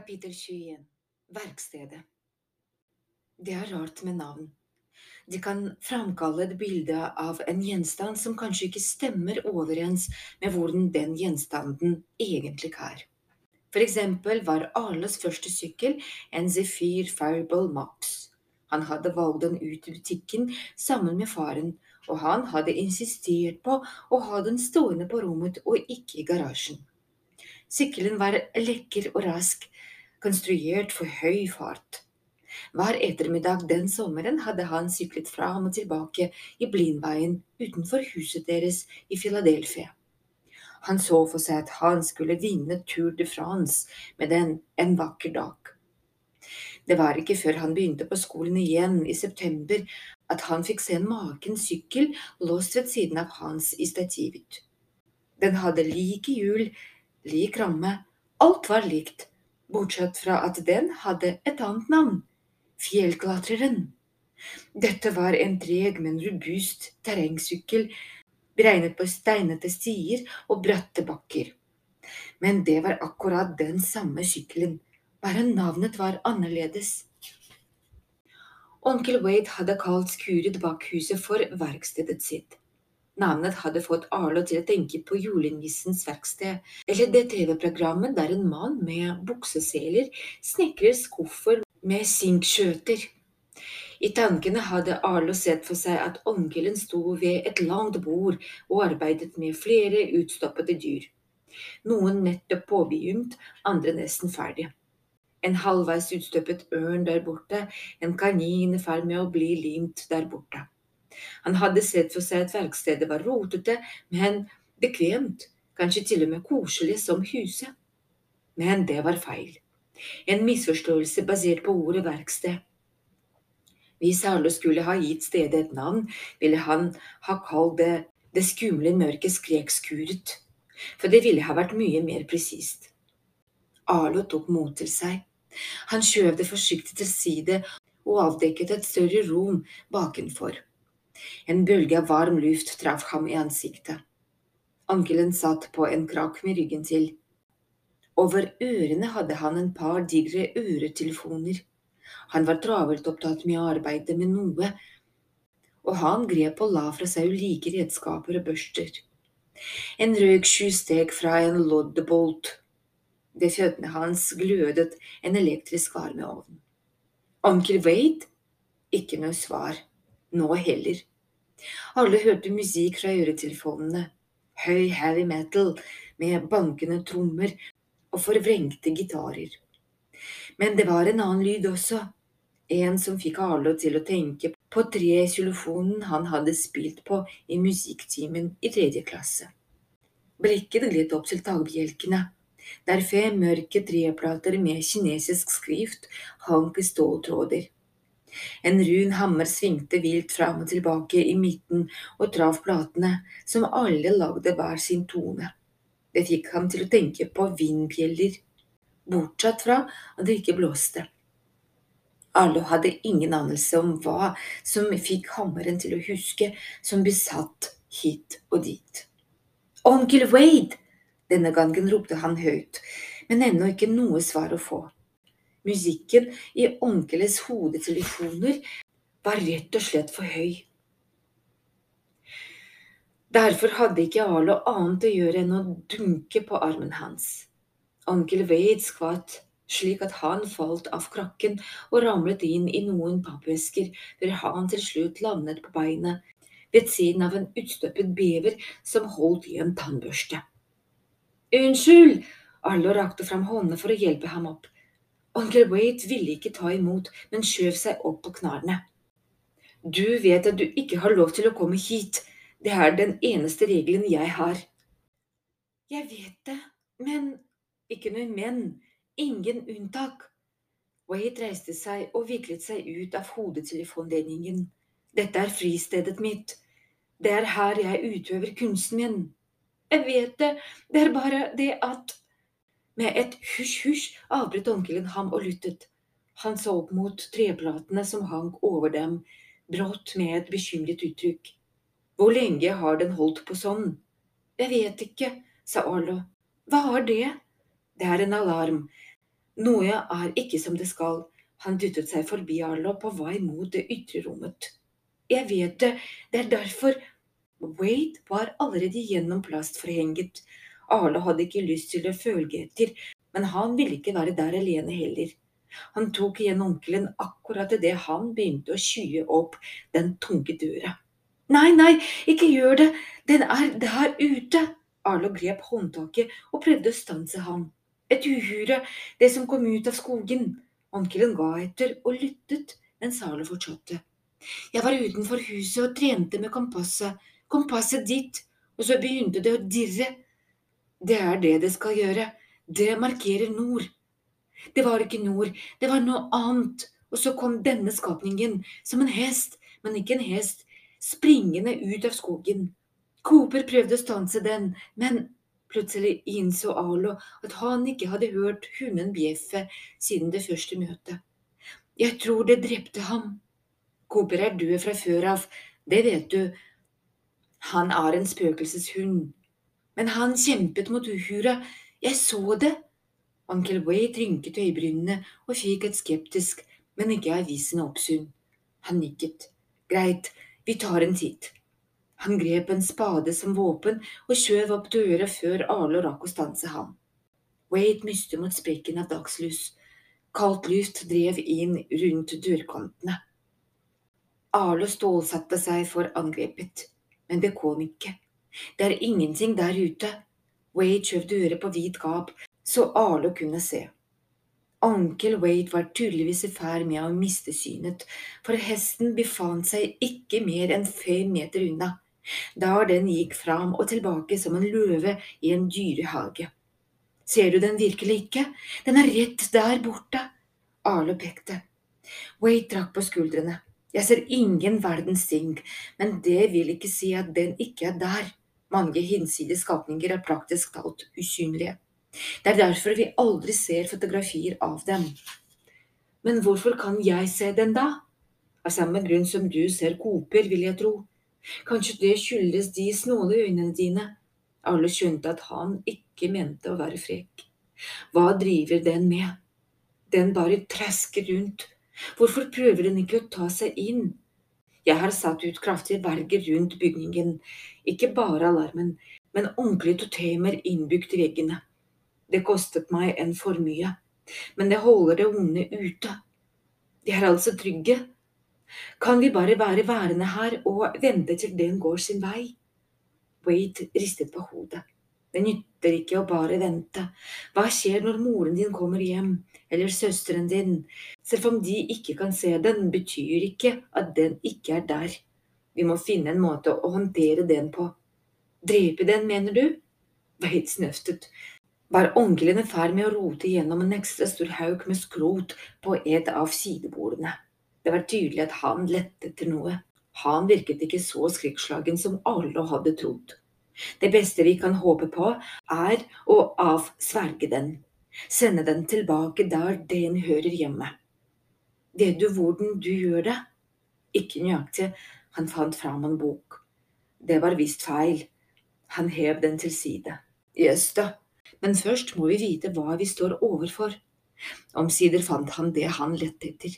Kapittel 21 Verkstedet Det er rart med navn. De kan framkalle et bilde av en gjenstand som kanskje ikke stemmer overens med hvordan den gjenstanden egentlig er. For eksempel var Arles første sykkel en Zephyr Fireball Mops. Han hadde valgt den ut i butikken sammen med faren, og han hadde insistert på å ha den stående på rommet og ikke i garasjen. Sykkelen var lekker og rask, konstruert for høy fart. Hver ettermiddag den sommeren hadde han syklet fram og tilbake i Blindveien utenfor huset deres i Philadelphia. Han så for seg at han skulle vinne Tour de France med den en vakker dag. Det var ikke før han begynte på skolen igjen i september at han fikk se en maken sykkel låst ved siden av hans i stativet. Den hadde like hjul, lik ramme, alt var likt, bortsett fra at den hadde et annet navn, Fjellklatreren. Dette var en treg, men robust terrengsykkel, beregnet på steinete stier og bratte bakker. Men det var akkurat den samme sykkelen, bare navnet var annerledes. Onkel Wade hadde kalt skuret bak huset for verkstedet sitt. Navnet hadde fått Arlo til å tenke på Julenissens verksted, eller det TV-programmet der en mann med bukseseler snekrer skuffer med sinkskjøter. I tankene hadde Arlo sett for seg at onkelen sto ved et langt bord og arbeidet med flere utstoppede dyr. Noen nettopp påbegynt, andre nesten ferdig. En halvveis utstoppet ørn der borte, en kanin i ferd med å bli limt der borte. Han hadde sett for seg at verkstedet var rotete, men bekvemt, kanskje til og med koselig som huset. Men det var feil. En misforståelse basert på ordet verksted. Hvis Arlo skulle ha gitt stedet et navn, ville han ha kalt det Det skumle mørke skrekskuret, for det ville ha vært mye mer presist. Arlo tok mot til seg. Han skjøv det forsiktig til side og avdekket et større rom bakenfor. En bølge av varm luft traff ham i ansiktet. Ankelen satt på en krakk med ryggen til. Over ørene hadde han en par digre øretelefoner. Han var travelt opptatt med å arbeide med noe, og han grep og la fra seg ulike redskaper og børster. En røyksky steg fra en loddebolt. Ved føttene hans glødet en elektrisk varmeovn. Onkel Wade? Ikke noe svar. Nå heller. Alle hørte musikk fra øretelefonene, høy heavy metal med bankende trommer og forvrengte gitarer. Men det var en annen lyd også, en som fikk Arlo til å tenke på tre-xylofonen han hadde spilt på i musikktimen i tredje klasse. Blikket gled opp til tagbjelkene, der fem mørke treplater med kinesisk skrift hang i ståltråder. En run hammer svingte vilt fram og tilbake i midten og traff platene, som alle lagde hver sin tone. Det fikk ham til å tenke på vindbjeller, bortsett fra at det ikke blåste. Arlo hadde ingen anelse om hva som fikk hammeren til å huske, som besatt hit og dit. Onkel Wade! Denne gangen ropte han høyt, men ennå ikke noe svar å få. Musikken i onkelens hodetelefoner var rett og slett for høy. Derfor hadde ikke Arlo annet å gjøre enn å dunke på armen hans. Onkel Wade skvatt slik at han falt av krakken og ramlet inn i noen pappesker før han til slutt landet på beinet ved siden av en utstøpet bever som holdt i en tannbørste. Unnskyld! Arlo rakte fram håndene for å hjelpe ham opp. Onkel Wade ville ikke ta imot, men skjøv seg opp på knærne. Du vet at du ikke har lov til å komme hit. Det er den eneste regelen jeg har. Jeg vet det, men ikke noe men. Ingen unntak. Wade reiste seg og viklet seg ut av hodetelefonledningen. Dette er fristedet mitt. Det er her jeg utøver kunsten min. Jeg vet det, det er bare det at med et hysj-hysj avbrøt onkelen ham og lyttet. Han så opp mot treplatene som hang over dem, brått med et bekymret uttrykk. Hvor lenge har den holdt på sånn? Jeg vet ikke, sa Arlo. Hva er det? Det er en alarm. Noe er ikke som det skal. Han dyttet seg forbi Arlo på vei mot det ytre rommet. Jeg vet det, det er derfor. Wade var allerede gjennom plastforhenget. Arlo hadde ikke lyst til å følge etter, men han ville ikke være der alene heller. Han tok igjen onkelen akkurat idet han begynte å skye opp den tunge døra. Nei, nei, ikke gjør det, den er der ute. Arlo grep håndtaket og prøvde å stanse ham. Et uhyre, det som kom ut av skogen. Onkelen ga etter og lyttet mens Arlo fortsatte. Jeg var utenfor huset og trente med kompasset, kompasset ditt, og så begynte det å dirre. Det er det det skal gjøre, det markerer nord. Det var ikke nord, det var noe annet, og så kom denne skapningen, som en hest, men ikke en hest, springende ut av skogen. Cooper prøvde å stanse den, men plutselig innså Arlo at han ikke hadde hørt hunden bjeffe siden det første møtet. Jeg tror det drepte ham. Cooper er død fra før av, det vet du. Han er en spøkelseshund. Men han kjempet mot uhura! jeg så det. Onkel Wade rynket øyebrynene og fikk et skeptisk, men ikke avvisende oppsyn. Han nikket. Greit, vi tar en titt. Han grep en spade som våpen og skjøv opp døra før Arlo rakk å stanse ham. Wade mystet mot sprekken av dagslys. Kaldt luft drev inn rundt dørkantene. Arlo stålsatte seg for angrepet, men det kom ikke. Det er ingenting der ute. Wade skjøv øret på vidt gap, så Arlo kunne se. Onkel Wade var tydeligvis i ferd med å miste synet, for hesten befant seg ikke mer enn fem meter unna der den gikk fram og tilbake som en løve i en dyrehage. Ser du den virkelig ikke? Den er rett der borte. Arlo pekte. Wade trakk på skuldrene. Jeg ser ingen verdens ting, men det vil ikke si at den ikke er der. Mange hinsides skapninger er praktisk talt usynlige. Det er derfor vi aldri ser fotografier av dem. Men hvorfor kan jeg se den da? Av samme grunn som du ser koper, vil jeg tro. Kanskje det skyldes de snåle øynene dine. Alle skjønte at han ikke mente å være frekk. Hva driver den med? Den bare trasker rundt. Hvorfor prøver den ikke å ta seg inn? Jeg har satt ut kraftige verger rundt bygningen, ikke bare alarmen, men ordentlige totemer innbygd i veggene. Det kostet meg en formue, men det holder det onde ute. De er altså trygge, kan vi bare være værende her og vente til den går sin vei? Wade ristet på hodet. Det nytter ikke å bare vente. Hva skjer når moren din kommer hjem, eller søsteren din? Selv om de ikke kan se den, betyr ikke at den ikke er der. Vi må finne en måte å håndtere den på. Drepe den, mener du? Veit snøftet. Var onkelen i ferd med å rote gjennom en ekstra stor haug med skrot på et av sidebordene? Det var tydelig at han lette etter noe. Han virket ikke så skrekkslagen som alle hadde trodd. Det beste vi kan håpe på, er å avsverge den, sende den tilbake der den hører hjemme. Vet du hvordan du gjør det? Ikke nøyaktig, han fant fram en bok. Det var visst feil. Han hev den til side. Jøss da, men først må vi vite hva vi står overfor. Omsider fant han det han lette etter.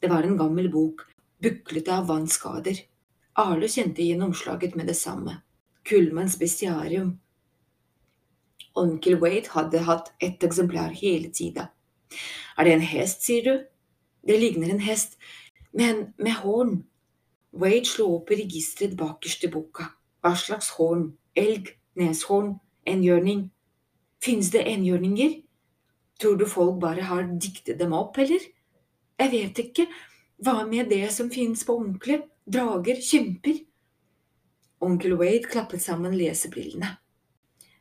Det var en gammel bok, buklete av vannskader. Arle kjente igjen omslaget med det samme. Kullmanns bestiarium. Onkel Wade hadde hatt ett eksemplar hele tida. Er det en hest, sier du? Det ligner en hest, men med horn. Wade slo opp i registeret bakerst i boka. Hva slags horn? Elg? Neshorn? Enhjørning? Finnes det enhjørninger? Tror du folk bare har diktet dem opp, eller? Jeg vet ikke. Hva med det som finnes på ordentlig? Drager? Kjemper? Onkel Wade klappet sammen lesebrillene.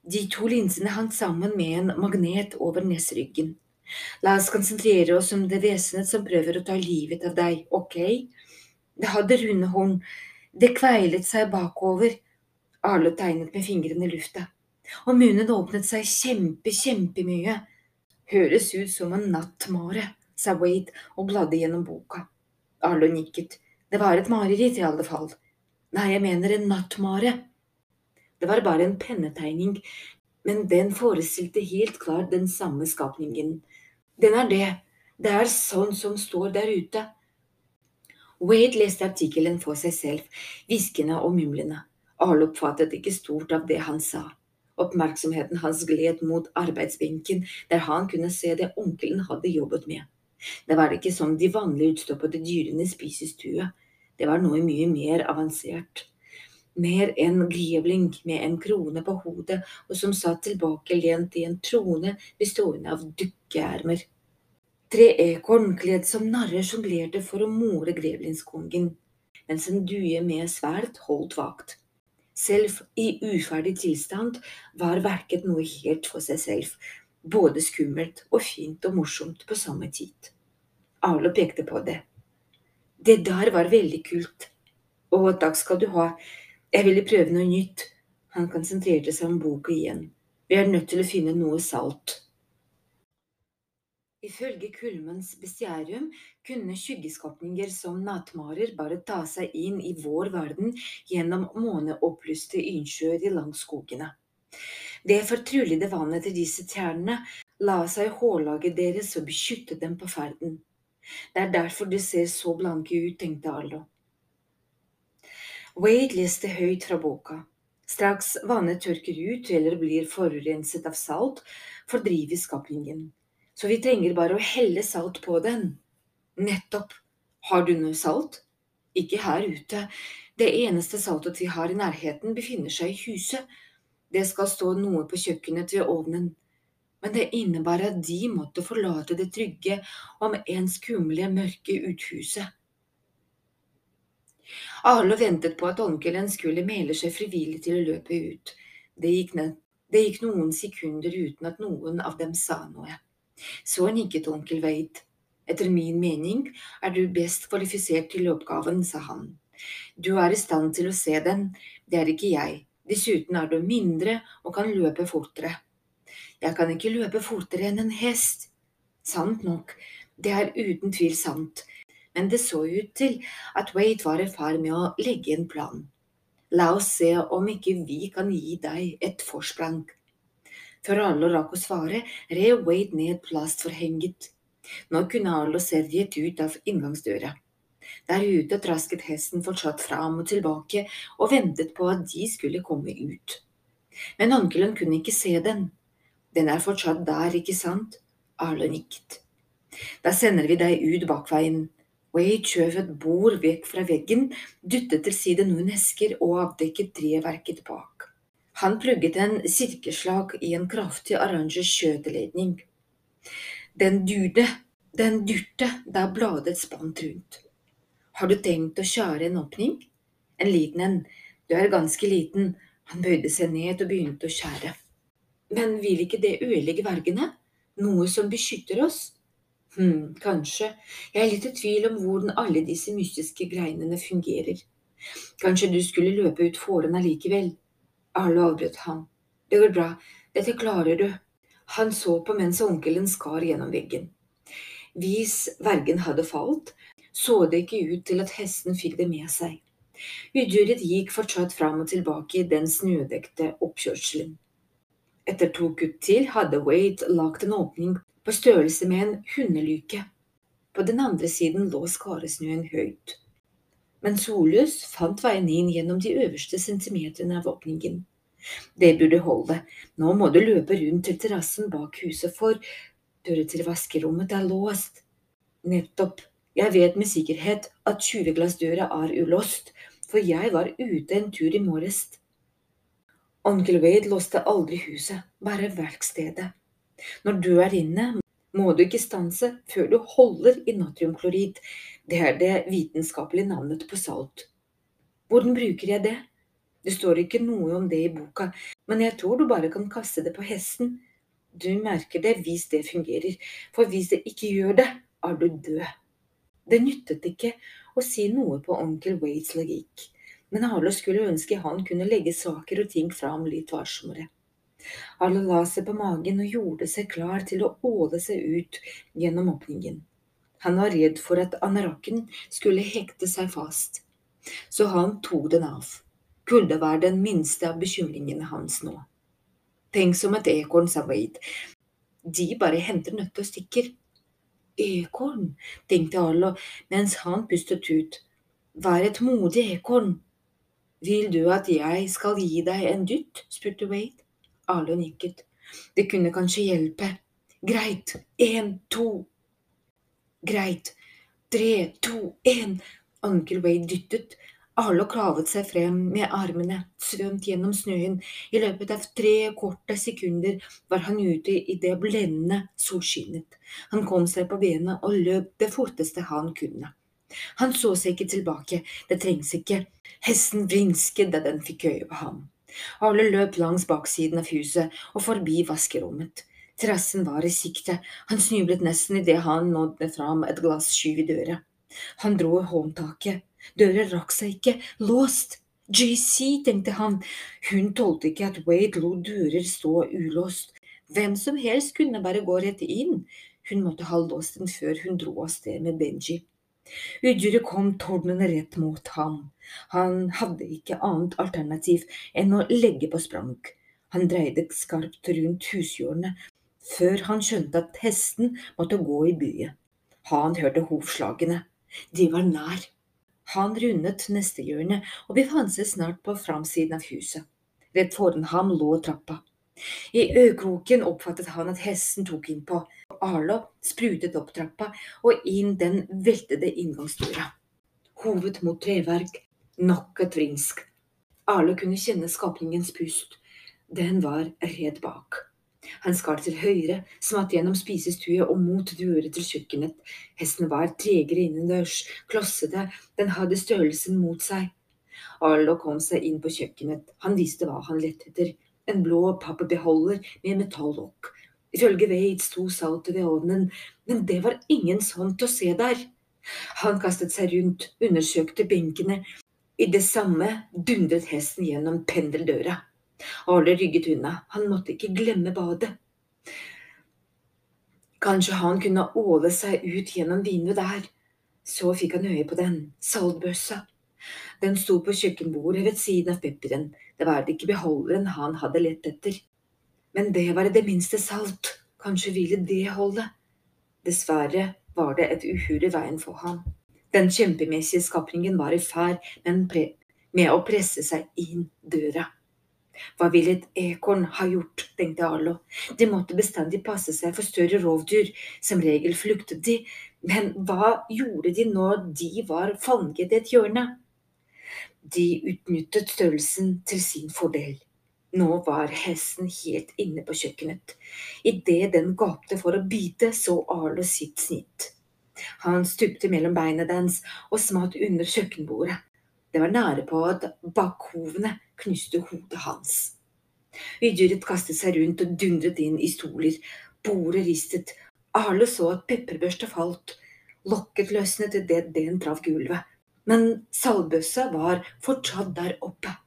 De to linsene hang sammen med en magnet over nesryggen. La oss konsentrere oss om det vesenet som prøver å ta livet av deg, ok? Det hadde runde horn, det kveilet seg bakover, Arlo tegnet med fingrene i lufta, og munnen åpnet seg kjempe, kjempemye, høres ut som en nattmare sa Wade og bladde gjennom boka. Arlo nikket. Det var et mareritt i alle fall. Nei, jeg mener en nattmare. Det var bare en pennetegning, men den forestilte helt klart den samme skapningen. Den er det. Det er sånn som står der ute. Wade leste artikkelen for seg selv, hviskende og mumlende. Alle oppfattet ikke stort av det han sa. Oppmerksomheten hans gled mot arbeidsbenken, der han kunne se det onkelen hadde jobbet med. Det var ikke som de vanlige utstoppede dyrene spisestue, det var noe mye mer avansert. Mer enn grevling med en krone på hodet og som satt tilbake lent i en trone bestående av dukkeermer. Tre ekorn kledd som narrer sjonglerte for å more grevlingskongen, mens en due med sverd holdt vakt. Selv i uferdig tilstand var verket noe helt for seg selv, både skummelt og fint og morsomt på samme tid. Arlo pekte på det. Det der var veldig kult. Å, takk skal du ha, jeg ville prøve noe nytt. Han konsentrerte seg om boka igjen. Vi er nødt til å finne noe salt. Ifølge Kulmens bestiarium kunne skyggeskapninger som nattmarer bare ta seg inn i vår verden gjennom måneopplyste innsjøer i langskogene. Det fortrullede vannet til disse tjernene la seg i hårlaget deres og beskyttet dem på ferden. Det er derfor de ser så blanke ut, tenkte Arlo. Wade leste høyt fra boka. Straks vannet tørker ut eller blir forurenset av salt, fordrives skapningen så vi trenger bare å helle salt på den. Nettopp. Har du noe salt? Ikke her ute. Det eneste saltet vi har i nærheten, befinner seg i huset. Det skal stå noe på kjøkkenet ved ovnen. Men det innebar at de måtte forlate det trygge, om enn skumle, mørke uthuset. Arlo ventet på at onkelen skulle melde seg frivillig til å løpe ut. Det gikk, det gikk noen sekunder uten at noen av dem sa noe. Så nikket onkel Wade. Etter min mening er du best kvalifisert til oppgaven, sa han. Du er i stand til å se den, det er ikke jeg. Dessuten er du mindre og kan løpe fortere. Jeg kan ikke løpe fortere enn en hest. Sant nok, det er uten tvil sant, men det så ut til at Wade var i ferd med å legge en plan. La oss se om ikke vi kan gi deg et forsprang. Før Arlo rakk å svare, rev Wade ned plastforhenget. Nå kunne Arlo se rett ut av inngangsdøra. Der ute trasket hesten fortsatt fram og tilbake og ventet på at de skulle komme ut. Men onkelen kunne ikke se den. Den er fortsatt der, ikke sant? Arlo nikket. Da sender vi deg ut bakveien. Wade skjøv et bord vekk fra veggen, dyttet til side noen esker og avdekket treverket bak. Han plugget en sirkeslag i en kraftig oransje skjøteledning. Den durde, den durte da bladet spant rundt. Har du tenkt å skjære en åpning? En liten en, du er ganske liten. Han bøyde seg ned og begynte å skjære. Men vil ikke det ødelegge vergene? Noe som beskytter oss? Hm, kanskje. Jeg er litt i tvil om hvordan alle disse mystiske greinene fungerer. Kanskje du skulle løpe ut fåren allikevel? Arlo avbrøt ham. Det går bra, dette klarer du. Han så på mens onkelen skar gjennom veggen. Hvis vergen hadde falt, så det ikke ut til at hesten fikk det med seg. Udyret gikk fortsatt fram og tilbake i den snødekte oppkjørselen. Etter to kutt til hadde Wade lagt en åpning på størrelse med en hundelyke. På den andre siden lå skaresnøen høyt men sollys fant veien inn gjennom de øverste centimeterne av åpningen. Det burde holde, nå må du løpe rundt til terrassen bak huset, for døra til vaskerommet er låst. Nettopp, jeg vet med sikkerhet at tjuveglassdøra er ulåst, for jeg var ute en tur i morges. Onkel Wade låste aldri huset, bare verkstedet. Når du er inne, må du ikke stanse før du holder i natriumklorid, det er det vitenskapelige navnet på salt. Hvordan bruker jeg det? Det står ikke noe om det i boka, men jeg tror du bare kan kaste det på hesten. Du merker det hvis det fungerer, for hvis det ikke gjør det, er du død. Det nyttet ikke å si noe på onkel Wades logikk, men Arlo skulle ønske han kunne legge saker og ting fram litt varsommere. Arlo la seg på magen og gjorde seg klar til å åle seg ut gjennom åpningen. Han var redd for at anorakken skulle hekte seg fast, så han tok den av. Kulde var den minste av bekymringene hans nå. Tenk som et ekorn, sa Wade. De bare henter nøtter og stikker. ekorn, tenkte Arlo mens han pustet ut. Vær et modig ekorn. Vil du at jeg skal gi deg en dytt? spurte Wade. Arlo nikket. Det kunne kanskje hjelpe. Greit. En, to. Greit. Tre, to, én. Onkel Wade dyttet. Arlo klavet seg frem med armene, svømt gjennom snøen. I løpet av tre korte sekunder var han ute i det blendende solskinnet. Han kom seg på bena og løp det forteste han kunne. Han så seg ikke tilbake, det trengs ikke. Hesten vrinsket da den fikk øye på ham. Arle løp langs baksiden av huset og forbi vaskerommet. Terrassen var i sikte, han snublet nesten idet han nådde fram et glasskyv i døra. Han dro håndtaket, døra rakk seg ikke, låst. JC, tenkte han, hun tålte ikke at Wade lot dører stå ulåst. Hvem som helst kunne bare gå rett inn. Hun måtte ha låst den før hun dro av sted med Benji. Udyret kom tordnende rett mot ham. Han hadde ikke annet alternativ enn å legge på sprang. Han dreide skarpt rundt hushjørnet før han skjønte at hesten måtte gå i byet. Han hørte hovslagene. De var nær. Han rundet neste hjørne og befant seg snart på framsiden av huset. Rett foran ham lå trappa. I øyekroken oppfattet han at hesten tok innpå. Arlo sprutet opp trappa og inn den veltede inngangsdøra. Hovet mot treverk, nok et vrinsk. Arlo kunne kjenne skapningens pust. Den var redd bak. Han skar til høyre, smatt gjennom spisestue og mot døret til kjøkkenet. Hesten var tregere innendørs, klossete, den hadde størrelsen mot seg. Arlo kom seg inn på kjøkkenet, han visste hva han lette etter, en blå pappbeholder med metallokk. Ifølge Wade sto saltet ved ovnen, men det var ingen sånn til å se der. Han kastet seg rundt, undersøkte benkene. I det samme dundret hesten gjennom pendeldøra. Arle rygget unna, han måtte ikke glemme badet. Kanskje han kunne åle seg ut gjennom vinduet der. Så fikk han øye på den, saltbøssa. Den sto på kjøkkenbordet ved siden av pepperen, det var det ikke beholderen han hadde lett etter. Men det var det minste salt, kanskje ville det holde. Dessverre var det et uhyre i veien for ham. Den kjempemessige skapningen var i ferd med å presse seg inn døra. Hva ville et ekorn ha gjort, tenkte Arlo. De måtte bestandig passe seg for større rovdyr, som regel flyktet de, men hva gjorde de når de var fanget i et hjørne? De utnyttet størrelsen til sin fordel. Nå var hesten helt inne på kjøkkenet. Idet den gapte for å bite, så Arlo sitt snitt. Han stupte mellom beina dens og smatt under kjøkkenbordet. Det var nære på at bakhovene knuste hodet hans. Udyret kastet seg rundt og dundret inn i stoler. Bordet ristet. Arle så at pepperbørsta falt. Lokket løsnet idet den traff gulvet. Men salvbøssa var fortsatt der oppe.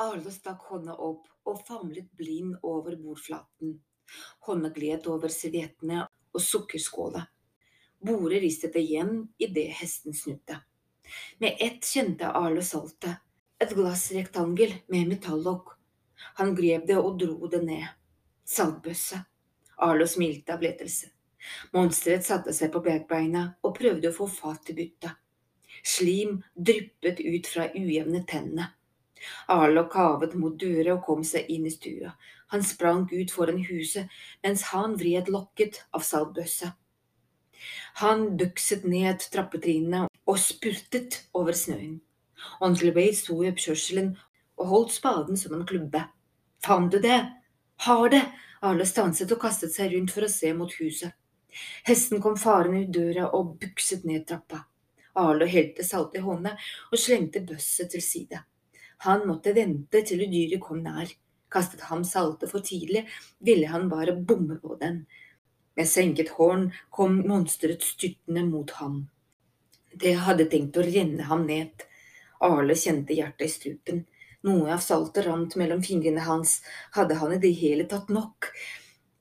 Arle stakk hånda opp og famlet blind over bordflaten. Hånda gled over serviettene og sukkerskåla. Bordet ristet igjen idet hesten snudde. Med ett kjente Arlo saltet, et glassrektangel med metallokk. Han grep det og dro det ned. Saltbøsse. Arlo smilte av lettelse. Monsteret satte seg på bakbeina og prøvde å få fatt i byttet. Slim dryppet ut fra ujevne tennene. Arlo kavet mot døra og kom seg inn i stua. Han sprang ut foran huset mens han vred lokket av saltbøssa. Han bukset ned trappetrinnene og spurtet over snøen. Onkel Wade sto i oppkjørselen og holdt spaden som en klubbe. Fant du det? Har det! Arlo stanset og kastet seg rundt for å se mot huset. Hesten kom farende ut døra og bukset ned trappa. Arlo helte salt i hånda og slengte bøsset til side. Han måtte vente til dyret kom nær. Kastet ham salte for tidlig, ville han bare bomme på den. Med senket horn kom monsteret styrtende mot ham. Det hadde tenkt å renne ham ned. Arle kjente hjertet i strupen. Noe av saltet rant mellom fingrene hans. Hadde han i det hele tatt nok?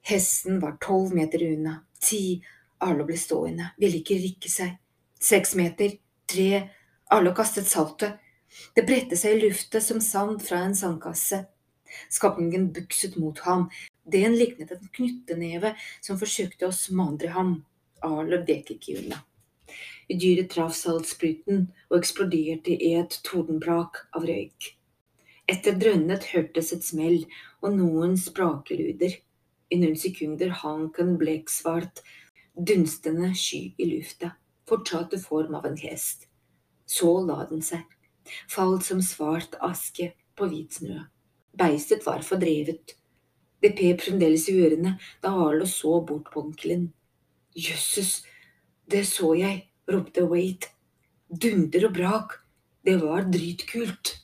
Hesten var tolv meter unna. Ti. Arlo ble stående, ville ikke rikke seg. Seks meter. Tre. Arlo kastet saltet. Det bredte seg i lufta som sand fra en sandkasse. Skapningen bukset mot ham. Den liknet en knytteneve som forsøkte å smandre ham. Arlov unna. Dyret traff saltspruten og eksploderte i et tordenbrak av røyk. Etter drønnet hørtes et smell og noen sprakeluder. I noen sekunder hank en bleksvart, dunstende sky i lufta, fortsatte form av en hest. Så la den seg, falt som svart aske på hvit snø. Beistet var fordrevet. Det pep fremdeles i ørene da Arlo så bort på onkelen. Jøsses, det så jeg, ropte Wade. Dunder og brak, det var dritkult.